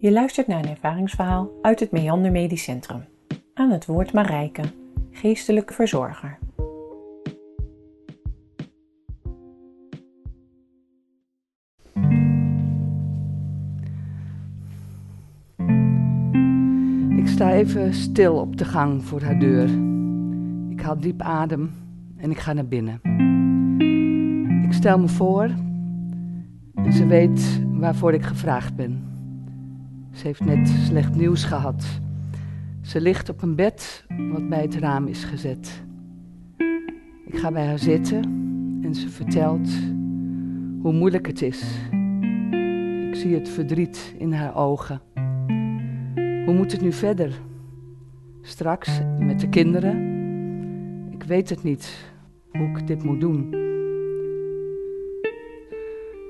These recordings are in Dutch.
Je luistert naar een ervaringsverhaal uit het Meander Medisch Centrum. Aan het woord Marijke, geestelijke verzorger. Ik sta even stil op de gang voor haar deur. Ik haal diep adem en ik ga naar binnen. Ik stel me voor en ze weet waarvoor ik gevraagd ben. Ze heeft net slecht nieuws gehad. Ze ligt op een bed wat bij het raam is gezet. Ik ga bij haar zitten en ze vertelt hoe moeilijk het is. Ik zie het verdriet in haar ogen. Hoe moet het nu verder? Straks met de kinderen? Ik weet het niet hoe ik dit moet doen.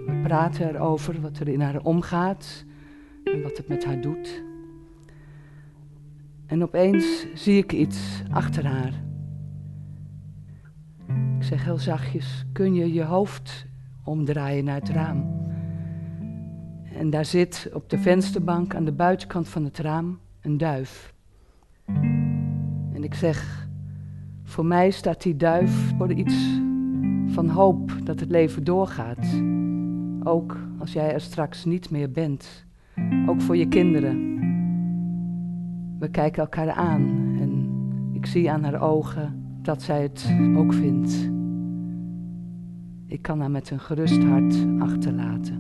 We praten erover wat er in haar omgaat en wat het met haar doet. En opeens zie ik iets achter haar. Ik zeg heel zachtjes: Kun je je hoofd omdraaien naar het raam? En daar zit op de vensterbank aan de buitenkant van het raam een duif. En ik zeg: Voor mij staat die duif voor iets van hoop dat het leven doorgaat. Ook als jij er straks niet meer bent. Ook voor je kinderen. We kijken elkaar aan en ik zie aan haar ogen dat zij het ook vindt. Ik kan haar met een gerust hart achterlaten.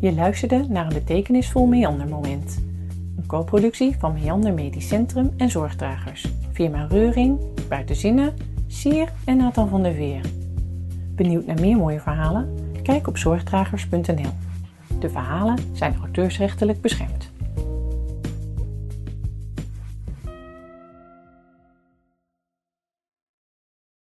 Je luisterde naar een betekenisvol meandermoment. Een co-productie van Meander Medisch Centrum en Zorgdragers. Firma Reuring, Buitenzinnen, Sier en Nathan van der Veer. Benieuwd naar meer mooie verhalen? Kijk op zorgdragers.nl. De verhalen zijn auteursrechtelijk beschermd.